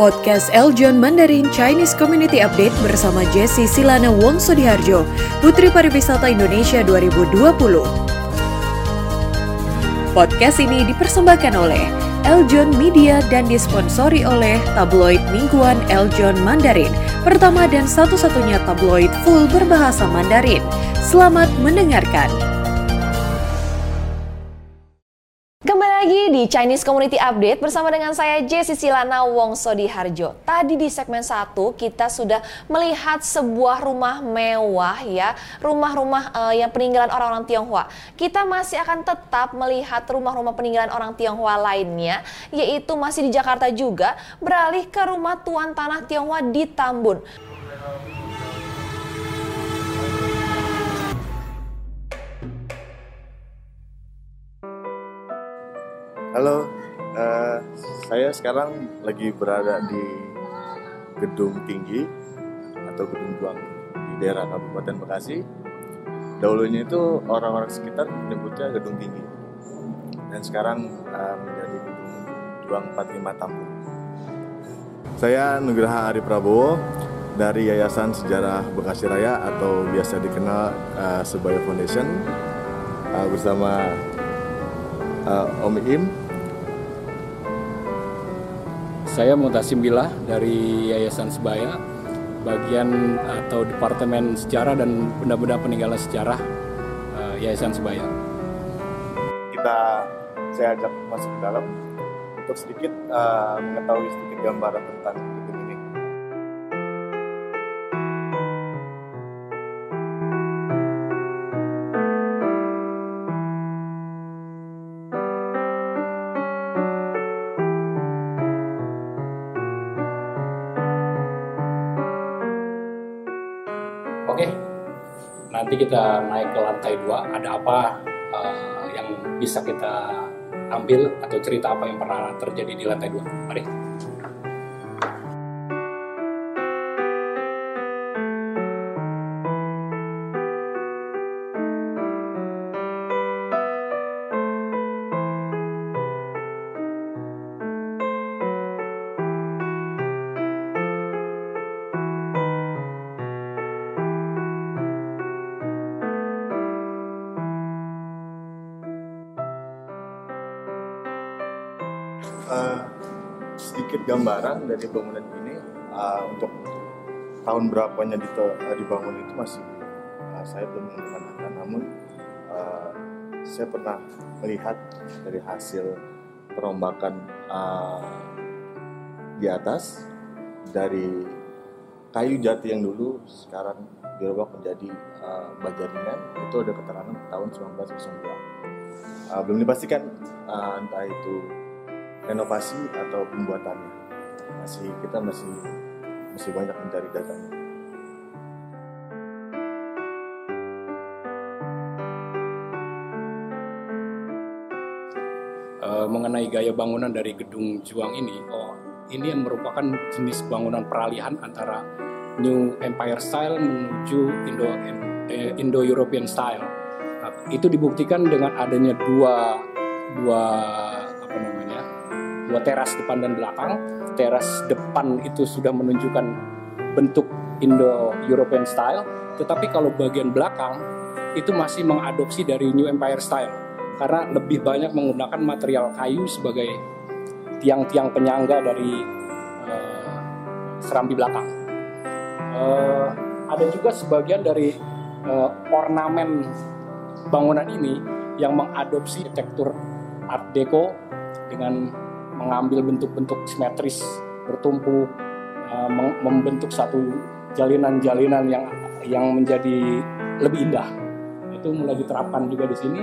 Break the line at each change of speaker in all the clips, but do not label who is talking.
podcast Eljon Mandarin Chinese Community Update bersama Jesse Silana Wongso Diharjo, Putri Pariwisata Indonesia 2020. Podcast ini dipersembahkan oleh Eljon Media dan disponsori oleh tabloid mingguan Eljon Mandarin, pertama dan satu-satunya tabloid full berbahasa Mandarin. Selamat mendengarkan.
Di Chinese Community Update bersama dengan saya Jessi Silana Wongso Harjo. Tadi di segmen 1 kita sudah melihat sebuah rumah mewah ya, rumah-rumah uh, yang peninggalan orang-orang Tionghoa. Kita masih akan tetap melihat rumah-rumah peninggalan orang Tionghoa lainnya, yaitu masih di Jakarta juga, beralih ke rumah tuan tanah Tionghoa di Tambun.
Halo, uh, saya sekarang lagi berada di gedung tinggi atau gedung juang di daerah Kabupaten Bekasi. Dahulunya itu orang-orang sekitar menyebutnya gedung tinggi dan sekarang uh, menjadi gedung juang 45 Tambun. Saya Nugraha Ari Prabowo dari Yayasan Sejarah Bekasi Raya atau biasa dikenal uh, Sebaya Foundation uh, bersama uh, Om Im.
Saya Mutasim Billah dari Yayasan Sebaya, bagian atau Departemen Sejarah dan Benda-Benda Peninggalan Sejarah uh, Yayasan Sebaya.
Kita saya ajak masuk ke dalam untuk sedikit uh, mengetahui sedikit gambaran tentang
nanti kita naik ke lantai dua. Ada apa uh, yang bisa kita ambil atau cerita apa yang pernah terjadi di lantai dua? Mari.
Sedikit gambaran dari bangunan ini uh, untuk tahun berapanya uh, dibangun itu masih uh, saya belum menemukan data namun uh, saya pernah melihat dari hasil perombakan uh, di atas dari kayu jati yang dulu sekarang dirubah menjadi uh, baja ringan. Itu ada keterangan tahun 1902 uh, belum dipastikan uh, entah itu renovasi atau pembuatannya masih kita masih masih banyak mencari datanya
Uh, mengenai gaya bangunan dari gedung Juang ini, oh ini yang merupakan jenis bangunan peralihan antara New Empire Style menuju Indo eh, Indo European Style. Nah, itu dibuktikan dengan adanya dua dua dua teras depan dan belakang. Teras depan itu sudah menunjukkan bentuk Indo European Style, tetapi kalau bagian belakang itu masih mengadopsi dari New Empire Style karena lebih banyak menggunakan material kayu sebagai tiang-tiang penyangga dari uh, serambi belakang. Uh, ada juga sebagian dari uh, ornamen bangunan ini yang mengadopsi arsitektur Art Deco dengan mengambil bentuk-bentuk simetris bertumpu uh, membentuk satu jalinan-jalinan yang yang menjadi lebih indah. Itu mulai diterapkan juga di sini.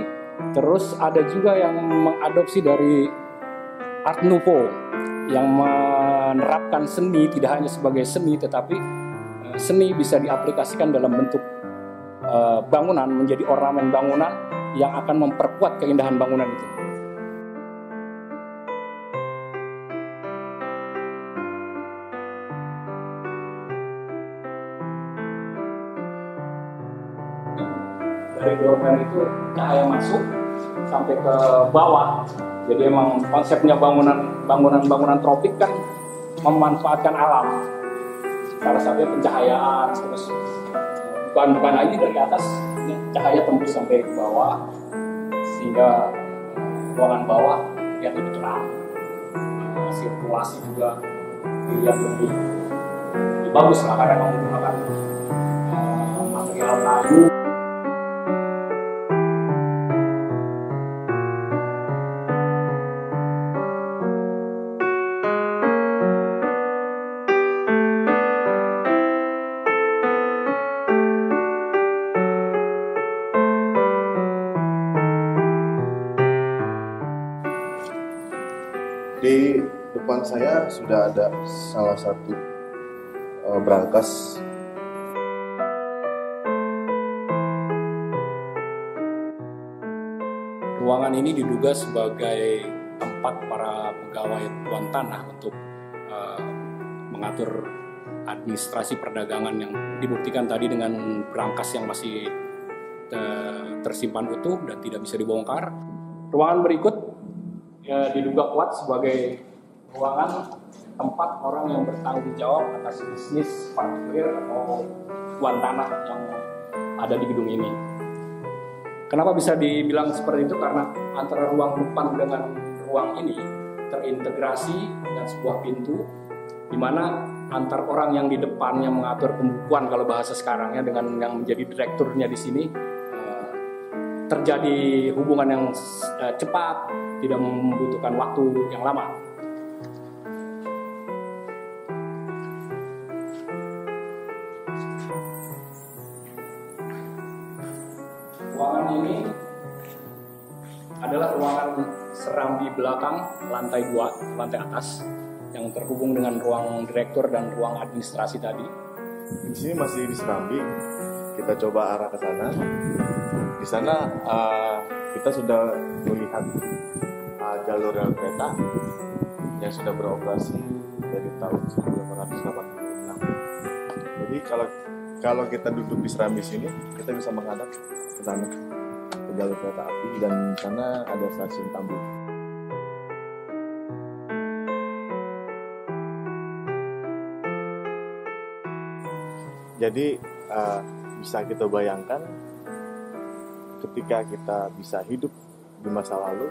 Terus ada juga yang mengadopsi dari Art Nouveau yang menerapkan seni tidak hanya sebagai seni tetapi seni bisa diaplikasikan dalam bentuk uh, bangunan menjadi ornamen bangunan yang akan memperkuat keindahan bangunan itu. Doorman itu cahaya masuk sampai ke bawah. Jadi emang konsepnya bangunan bangunan bangunan tropik kan memanfaatkan alam. Salah satunya pencahayaan, terus bukan bukan lagi dari atas cahaya tembus sampai ke bawah sehingga ruangan bawah terlihat lebih terang. Sirkulasi juga dilihat lebih, lebih bagus lah karena menggunakan uh, material kayu.
Sudah ada salah satu uh, brankas
Ruangan ini diduga sebagai tempat para pegawai tuan tanah untuk uh, mengatur administrasi perdagangan yang dibuktikan tadi dengan brankas yang masih tersimpan utuh dan tidak bisa dibongkar. Ruangan berikut ya, diduga kuat sebagai ruangan tempat orang yang bertanggung jawab atas bisnis parkir atau tuan tanah yang ada di gedung ini. Kenapa bisa dibilang seperti itu? Karena antara ruang depan dengan ruang ini terintegrasi dengan sebuah pintu di mana antar orang yang di depannya mengatur pembukuan kalau bahasa sekarangnya dengan yang menjadi direkturnya di sini eh, terjadi hubungan yang eh, cepat, tidak membutuhkan waktu yang lama. Belakang lantai dua, lantai atas yang terhubung dengan ruang direktur dan ruang administrasi tadi.
di sini masih di Serambi. Kita coba arah ke sana. Di sana uh, kita sudah melihat uh, jalur rel kereta yang sudah beroperasi dari tahun 1986. Jadi kalau kalau kita duduk di Serambi sini, kita bisa menghadap ke sana ke jalur kereta api dan sana ada stasiun Tambun. Jadi uh, bisa kita bayangkan ketika kita bisa hidup di masa lalu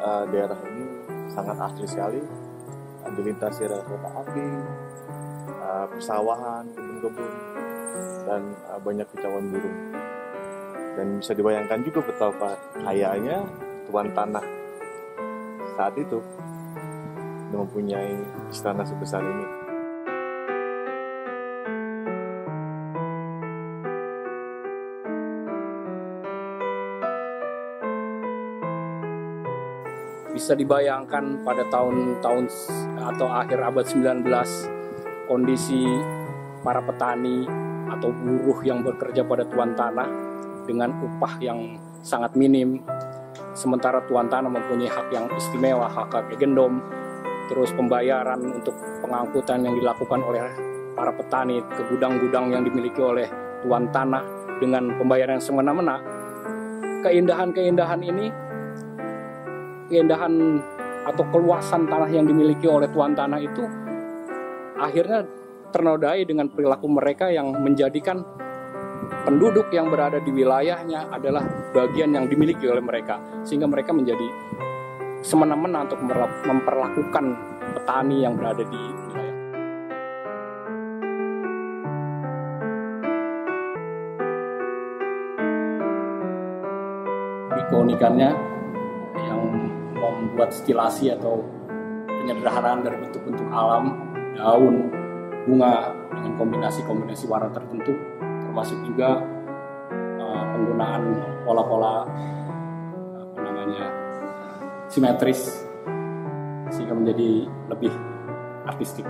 uh, daerah ini sangat asli sekali dilintasi rel kereta api, uh, persawahan, kebun-kebun dan uh, banyak kicauan burung. Dan bisa dibayangkan juga betapa kayanya tuan tanah saat itu mempunyai istana sebesar ini.
Bisa dibayangkan pada tahun-tahun atau akhir abad 19 kondisi para petani atau buruh yang bekerja pada tuan tanah dengan upah yang sangat minim. Sementara tuan tanah mempunyai hak yang istimewa hak hak gendom terus pembayaran untuk pengangkutan yang dilakukan oleh para petani ke gudang-gudang yang dimiliki oleh tuan tanah dengan pembayaran yang semena-mena. Keindahan-keindahan ini keindahan atau keluasan tanah yang dimiliki oleh tuan tanah itu akhirnya ternodai dengan perilaku mereka yang menjadikan penduduk yang berada di wilayahnya adalah bagian yang dimiliki oleh mereka sehingga mereka menjadi semena-mena untuk memperlakukan petani yang berada di wilayah. Keunikannya membuat stilasi atau penyederhanaan dari bentuk-bentuk alam, daun, bunga dengan kombinasi-kombinasi warna tertentu, termasuk juga uh, penggunaan pola-pola apa namanya simetris sehingga menjadi lebih artistik.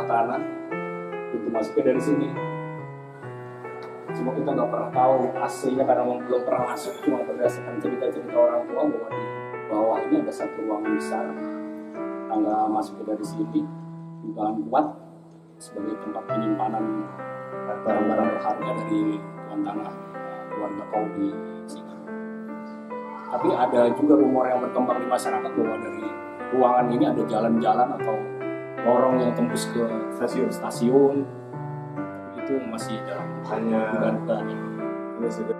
Bawah tanah itu masuknya dari sini. Cuma kita nggak pernah tahu aslinya karena belum pernah masuk. Cuma berdasarkan cerita-cerita orang tua bahwa di bawah ini ada satu ruang besar. Tangga masuknya dari sini dugaan kuat sebagai tempat penyimpanan barang-barang berharga dari tuan tanah keluarga kau di sini. Tapi ada juga rumor yang berkembang di masyarakat bahwa dari ruangan ini ada jalan-jalan atau lorong yang tembus ke stasiun stasiun. Itu masih dalam
hanya
dugaan-dugaan
hanya sudah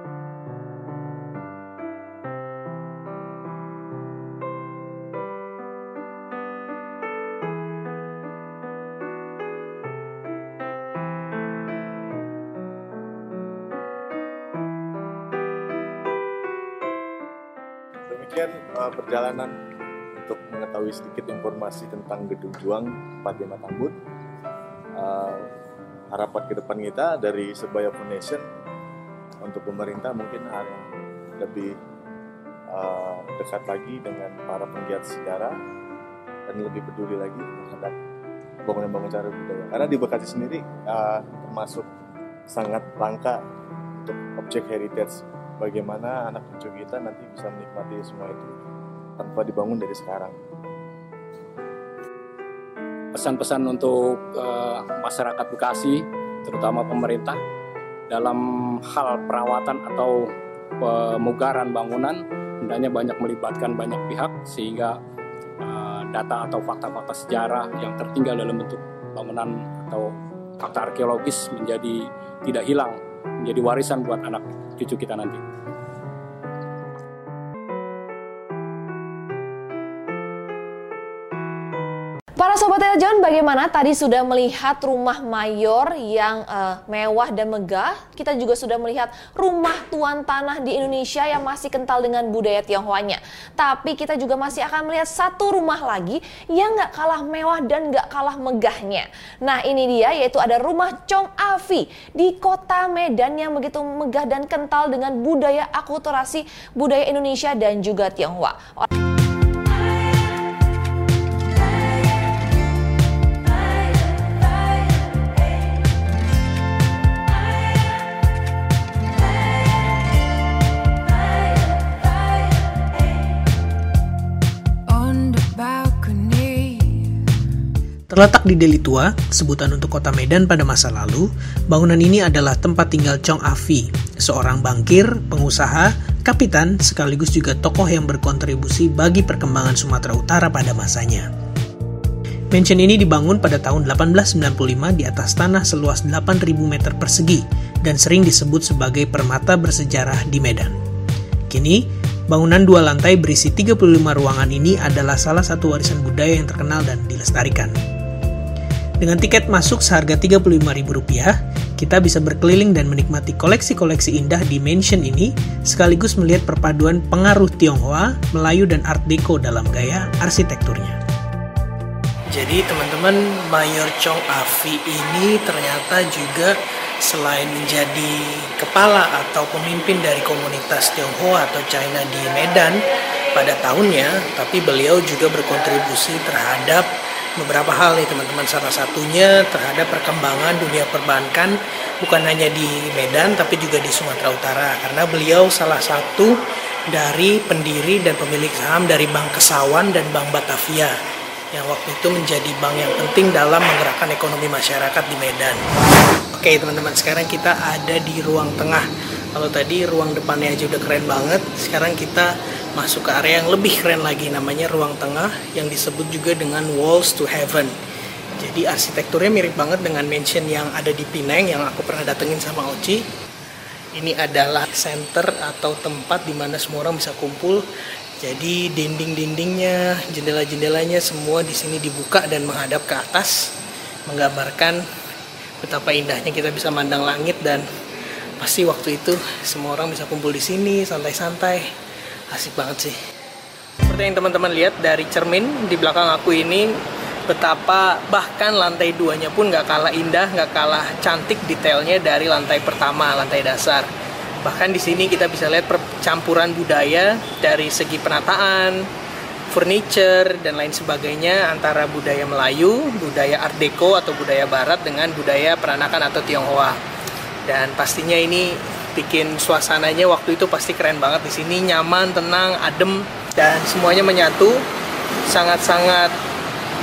demikian uh, perjalanan mengetahui sedikit informasi tentang Gedung Juang 45 Tambun. Uh, harapan ke depan kita dari Sebaya Foundation untuk pemerintah mungkin hal yang lebih uh, dekat lagi dengan para penggiat sejarah dan lebih peduli lagi terhadap bangunan-bangunan cara budaya. Karena di Bekasi sendiri uh, termasuk sangat langka untuk objek heritage bagaimana anak cucu kita nanti bisa menikmati semua itu tanpa dibangun dari sekarang.
Pesan-pesan untuk uh, masyarakat Bekasi, terutama pemerintah, dalam hal perawatan atau pemugaran bangunan, hendaknya banyak melibatkan banyak pihak sehingga uh, data atau fakta-fakta sejarah yang tertinggal dalam bentuk bangunan atau fakta arkeologis menjadi tidak hilang, menjadi warisan buat anak cucu kita nanti.
Para sobat Eljon, bagaimana tadi sudah melihat rumah mayor yang uh, mewah dan megah. Kita juga sudah melihat rumah tuan tanah di Indonesia yang masih kental dengan budaya Tionghoanya. Tapi kita juga masih akan melihat satu rumah lagi yang nggak kalah mewah dan nggak kalah megahnya. Nah ini dia yaitu ada rumah Chong Afi di kota Medan yang begitu megah dan kental dengan budaya akulturasi budaya Indonesia dan juga Tionghoa.
Terletak di Deli Tua, sebutan untuk kota Medan pada masa lalu, bangunan ini adalah tempat tinggal Chong Afi, seorang bangkir, pengusaha, kapitan, sekaligus juga tokoh yang berkontribusi bagi perkembangan Sumatera Utara pada masanya. Mansion ini dibangun pada tahun 1895 di atas tanah seluas 8.000 meter persegi dan sering disebut sebagai permata bersejarah di Medan. Kini, bangunan dua lantai berisi 35 ruangan ini adalah salah satu warisan budaya yang terkenal dan dilestarikan. Dengan tiket masuk seharga Rp35.000, kita bisa berkeliling dan menikmati koleksi-koleksi indah di mansion ini, sekaligus melihat perpaduan pengaruh Tionghoa, Melayu, dan Art Deco dalam gaya arsitekturnya. Jadi teman-teman, Mayor Chong Afi ini ternyata juga selain menjadi kepala atau pemimpin dari komunitas Tionghoa atau China di Medan pada tahunnya, tapi beliau juga berkontribusi terhadap beberapa hal nih teman-teman salah satunya terhadap perkembangan dunia perbankan bukan hanya di Medan tapi juga di Sumatera Utara karena beliau salah satu dari pendiri dan pemilik saham dari Bank Kesawan dan Bank Batavia yang waktu itu menjadi bank yang penting dalam menggerakkan ekonomi masyarakat di Medan. Oke teman-teman sekarang kita ada di ruang tengah. Kalau tadi ruang depannya aja udah keren banget, sekarang kita masuk ke area yang lebih keren lagi namanya ruang tengah yang disebut juga dengan Walls to Heaven. Jadi arsitekturnya mirip banget dengan mansion yang ada di Pineng yang aku pernah datengin sama Oci. Ini adalah center atau tempat di mana semua orang bisa kumpul. Jadi dinding-dindingnya, jendela-jendelanya semua di sini dibuka dan menghadap ke atas, menggambarkan betapa indahnya kita bisa mandang langit dan pasti waktu itu semua orang bisa kumpul di sini santai-santai asik banget sih seperti yang teman-teman lihat dari cermin di belakang aku ini betapa bahkan lantai duanya pun nggak kalah indah nggak kalah cantik detailnya dari lantai pertama lantai dasar bahkan di sini kita bisa lihat percampuran budaya dari segi penataan furniture dan lain sebagainya antara budaya Melayu, budaya Art Deco atau budaya Barat dengan budaya peranakan atau Tionghoa. Dan pastinya ini bikin suasananya waktu itu pasti keren banget di sini, nyaman, tenang, adem dan semuanya menyatu. Sangat-sangat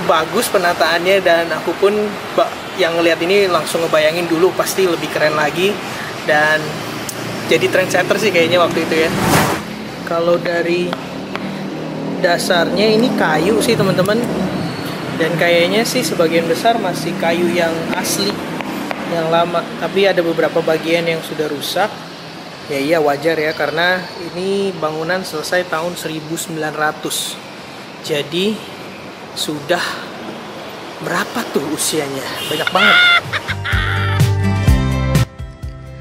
bagus penataannya dan aku pun yang ngelihat ini langsung ngebayangin dulu pasti lebih keren lagi dan jadi trendsetter sih kayaknya waktu itu ya. Kalau dari dasarnya ini kayu sih teman-teman dan kayaknya sih sebagian besar masih kayu yang asli yang lama. Tapi ada beberapa bagian yang sudah rusak. Ya iya wajar ya karena ini bangunan selesai tahun 1900 jadi sudah berapa tuh usianya? Banyak banget.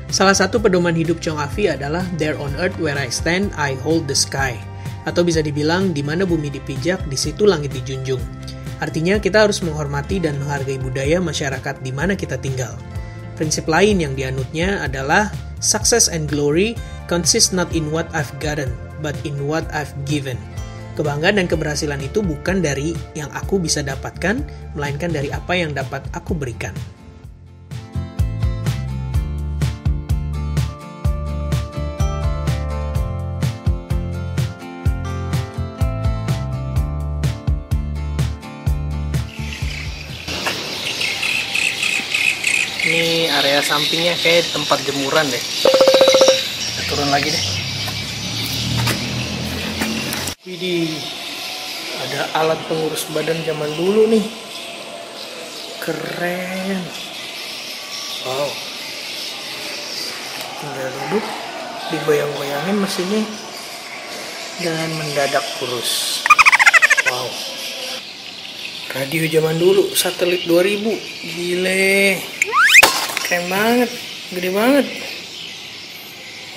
Salah satu pedoman hidup Chong Afi adalah There on earth where I stand, I hold the sky. Atau bisa dibilang, di mana bumi dipijak, di situ langit dijunjung. Artinya kita harus menghormati dan menghargai budaya masyarakat di mana kita tinggal. Prinsip lain yang dianutnya adalah success and glory consist not in what I've gotten, but in what I've given. Kebanggaan dan keberhasilan itu bukan dari yang aku bisa dapatkan, melainkan dari apa yang dapat aku berikan.
Area sampingnya kayak tempat jemuran deh. Kita turun lagi deh. Widih, ada alat pengurus badan zaman dulu nih. Keren. Wow. Tinggal duduk, digoyang-goyangin mesinnya dan mendadak kurus. Wow. Radio zaman dulu, satelit 2000. Gile. Keren banget, gede banget.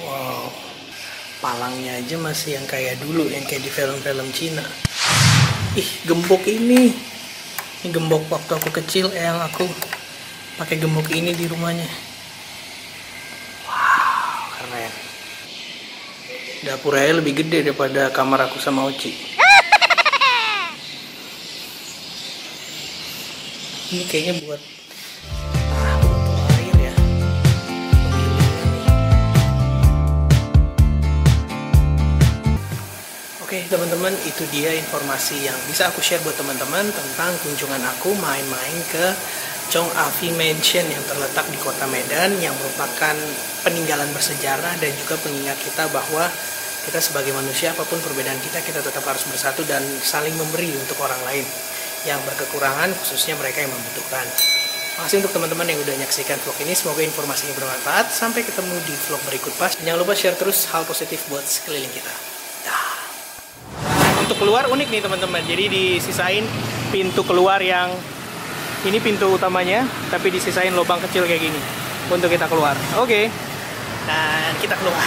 Wow. Palangnya aja masih yang kayak dulu, yang kayak di film-film Cina. Ih, gembok ini. Ini gembok waktu aku kecil, yang aku pakai gembok ini di rumahnya. Wow, keren. Dapur aja lebih gede daripada kamar aku sama Oci. Ini kayaknya buat Oke teman-teman itu dia informasi yang bisa aku share buat teman-teman tentang kunjungan aku main-main ke Chong Afi Mansion yang terletak di kota Medan yang merupakan peninggalan bersejarah dan juga pengingat kita bahwa kita sebagai manusia apa pun perbedaan kita kita tetap harus bersatu dan saling memberi untuk orang lain yang berkekurangan khususnya mereka yang membutuhkan. Makasih untuk teman-teman yang udah nyaksikan vlog ini. Semoga informasinya bermanfaat. Sampai ketemu di vlog berikut pas. Jangan lupa share terus hal positif buat sekeliling kita. Untuk keluar unik nih teman-teman. Jadi disisain pintu keluar yang ini pintu utamanya, tapi disisain lubang kecil kayak gini untuk kita keluar. Oke. Dan kita keluar.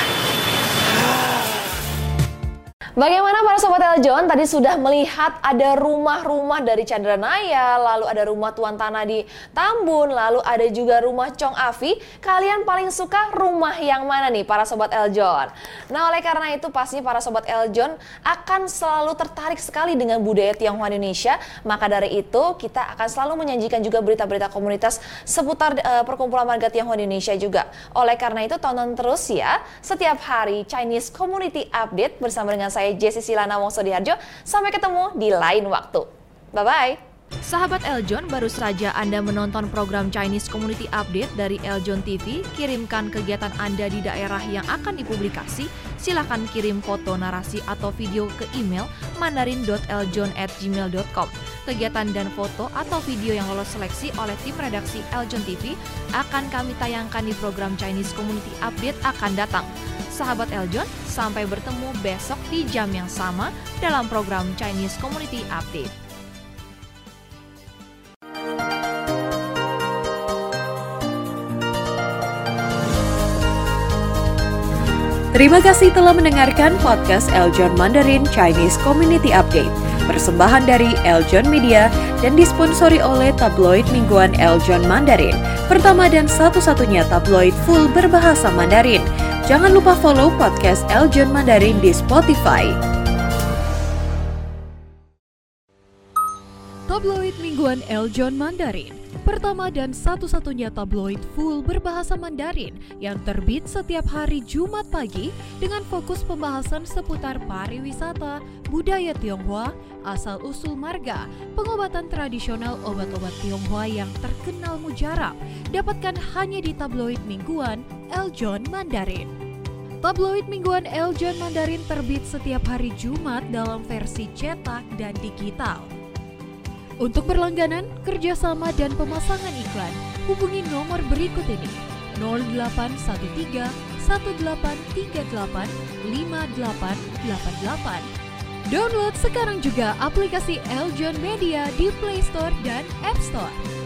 Bagaimana para sobat Eljon tadi sudah melihat ada rumah-rumah dari Chandranaya, lalu ada rumah Tuan Tanah di Tambun, lalu ada juga rumah Chong Afi. Kalian paling suka rumah yang mana nih para sobat Eljon? Nah oleh karena itu pastinya para sobat Eljon akan selalu tertarik sekali dengan budaya Tionghoa Indonesia. Maka dari itu kita akan selalu menyajikan juga berita-berita komunitas seputar uh, perkumpulan warga Tionghoa Indonesia juga. Oleh karena itu tonton terus ya setiap hari Chinese Community Update bersama dengan saya saya Jessi Silana Wongso Diharjo. Sampai ketemu di lain waktu. Bye-bye.
Sahabat Eljon, baru saja Anda menonton program Chinese Community Update dari Eljon TV. Kirimkan kegiatan Anda di daerah yang akan dipublikasi. Silahkan kirim foto, narasi, atau video ke email mandarin.eljon@gmail.com. Kegiatan dan foto atau video yang lolos seleksi oleh tim redaksi Eljon TV akan kami tayangkan di program Chinese Community Update akan datang. Sahabat Eljon, sampai bertemu besok di jam yang sama dalam program Chinese Community Update. Terima kasih telah mendengarkan podcast Eljon Mandarin Chinese Community Update. Persembahan dari Eljon Media dan disponsori oleh tabloid mingguan Eljon Mandarin. Pertama dan satu-satunya tabloid full berbahasa Mandarin. Jangan lupa follow podcast Eljon Mandarin di Spotify. Tabloid mingguan Eljon Mandarin Pertama dan satu-satunya tabloid full berbahasa Mandarin yang terbit setiap hari Jumat pagi dengan fokus pembahasan seputar pariwisata, budaya Tionghoa, asal-usul marga, pengobatan tradisional obat-obat Tionghoa yang terkenal mujarab, dapatkan hanya di tabloid mingguan Eljon Mandarin. Tabloid mingguan Eljon Mandarin terbit setiap hari Jumat dalam versi cetak dan digital. Untuk berlangganan, kerjasama dan pemasangan iklan, hubungi nomor berikut ini 0813 1838 5888. Download sekarang juga aplikasi Eljon Media di Play Store dan App Store.